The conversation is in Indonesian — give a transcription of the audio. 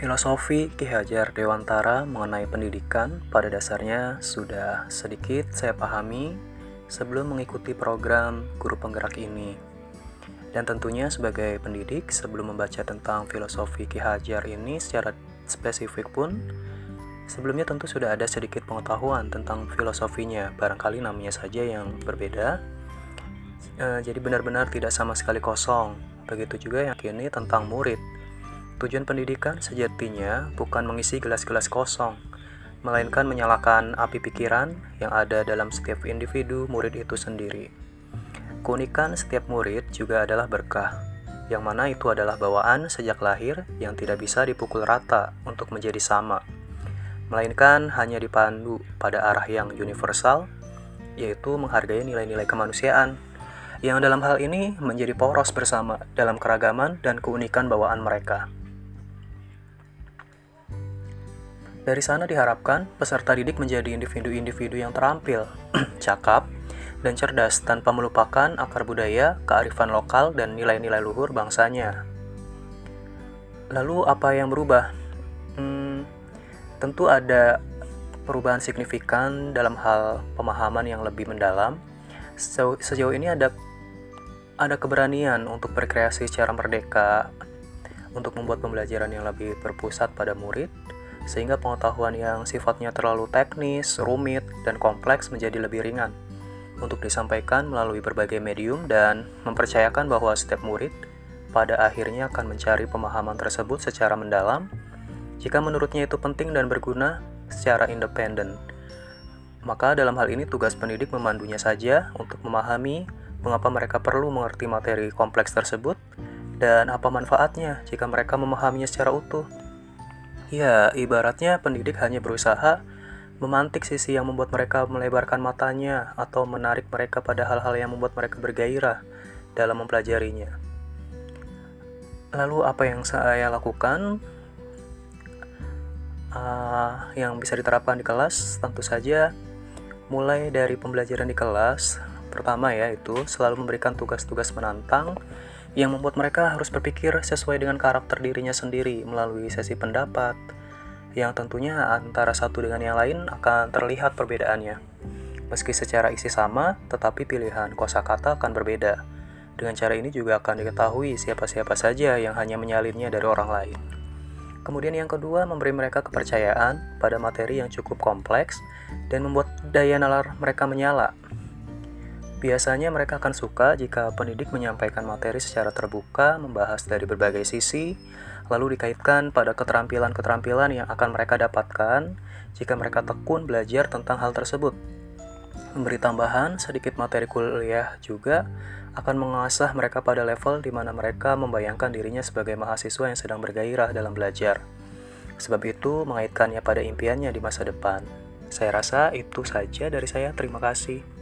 Filosofi Ki Hajar Dewantara mengenai pendidikan pada dasarnya sudah sedikit saya pahami sebelum mengikuti program guru penggerak ini. Dan tentunya sebagai pendidik sebelum membaca tentang filosofi Ki Hajar ini secara spesifik pun sebelumnya tentu sudah ada sedikit pengetahuan tentang filosofinya, barangkali namanya saja yang berbeda. E, jadi benar-benar tidak sama sekali kosong. Begitu juga yang kini tentang murid Tujuan pendidikan sejatinya bukan mengisi gelas-gelas kosong, melainkan menyalakan api pikiran yang ada dalam setiap individu murid itu sendiri. Keunikan setiap murid juga adalah berkah, yang mana itu adalah bawaan sejak lahir yang tidak bisa dipukul rata untuk menjadi sama, melainkan hanya dipandu pada arah yang universal, yaitu menghargai nilai-nilai kemanusiaan yang dalam hal ini menjadi poros bersama dalam keragaman dan keunikan bawaan mereka. Dari sana diharapkan peserta didik menjadi individu-individu yang terampil, cakap, dan cerdas tanpa melupakan akar budaya, kearifan lokal, dan nilai-nilai luhur bangsanya. Lalu apa yang berubah? Hmm, tentu ada perubahan signifikan dalam hal pemahaman yang lebih mendalam. Sejauh, ini ada ada keberanian untuk berkreasi secara merdeka, untuk membuat pembelajaran yang lebih berpusat pada murid, sehingga pengetahuan yang sifatnya terlalu teknis, rumit, dan kompleks menjadi lebih ringan untuk disampaikan melalui berbagai medium dan mempercayakan bahwa setiap murid pada akhirnya akan mencari pemahaman tersebut secara mendalam jika menurutnya itu penting dan berguna secara independen. Maka dalam hal ini tugas pendidik memandunya saja untuk memahami mengapa mereka perlu mengerti materi kompleks tersebut dan apa manfaatnya jika mereka memahaminya secara utuh. Ya, ibaratnya pendidik hanya berusaha memantik sisi yang membuat mereka melebarkan matanya atau menarik mereka pada hal-hal yang membuat mereka bergairah dalam mempelajarinya. Lalu apa yang saya lakukan? Uh, yang bisa diterapkan di kelas tentu saja mulai dari pembelajaran di kelas pertama ya itu selalu memberikan tugas-tugas menantang yang membuat mereka harus berpikir sesuai dengan karakter dirinya sendiri melalui sesi pendapat, yang tentunya antara satu dengan yang lain akan terlihat perbedaannya. Meski secara isi sama, tetapi pilihan kosakata akan berbeda. Dengan cara ini juga akan diketahui siapa-siapa saja yang hanya menyalinnya dari orang lain. Kemudian yang kedua, memberi mereka kepercayaan pada materi yang cukup kompleks dan membuat daya nalar mereka menyala Biasanya mereka akan suka jika pendidik menyampaikan materi secara terbuka, membahas dari berbagai sisi, lalu dikaitkan pada keterampilan-keterampilan yang akan mereka dapatkan jika mereka tekun belajar tentang hal tersebut. Memberi tambahan sedikit materi kuliah juga akan mengasah mereka pada level di mana mereka membayangkan dirinya sebagai mahasiswa yang sedang bergairah dalam belajar. Sebab itu, mengaitkannya pada impiannya di masa depan. Saya rasa itu saja dari saya. Terima kasih.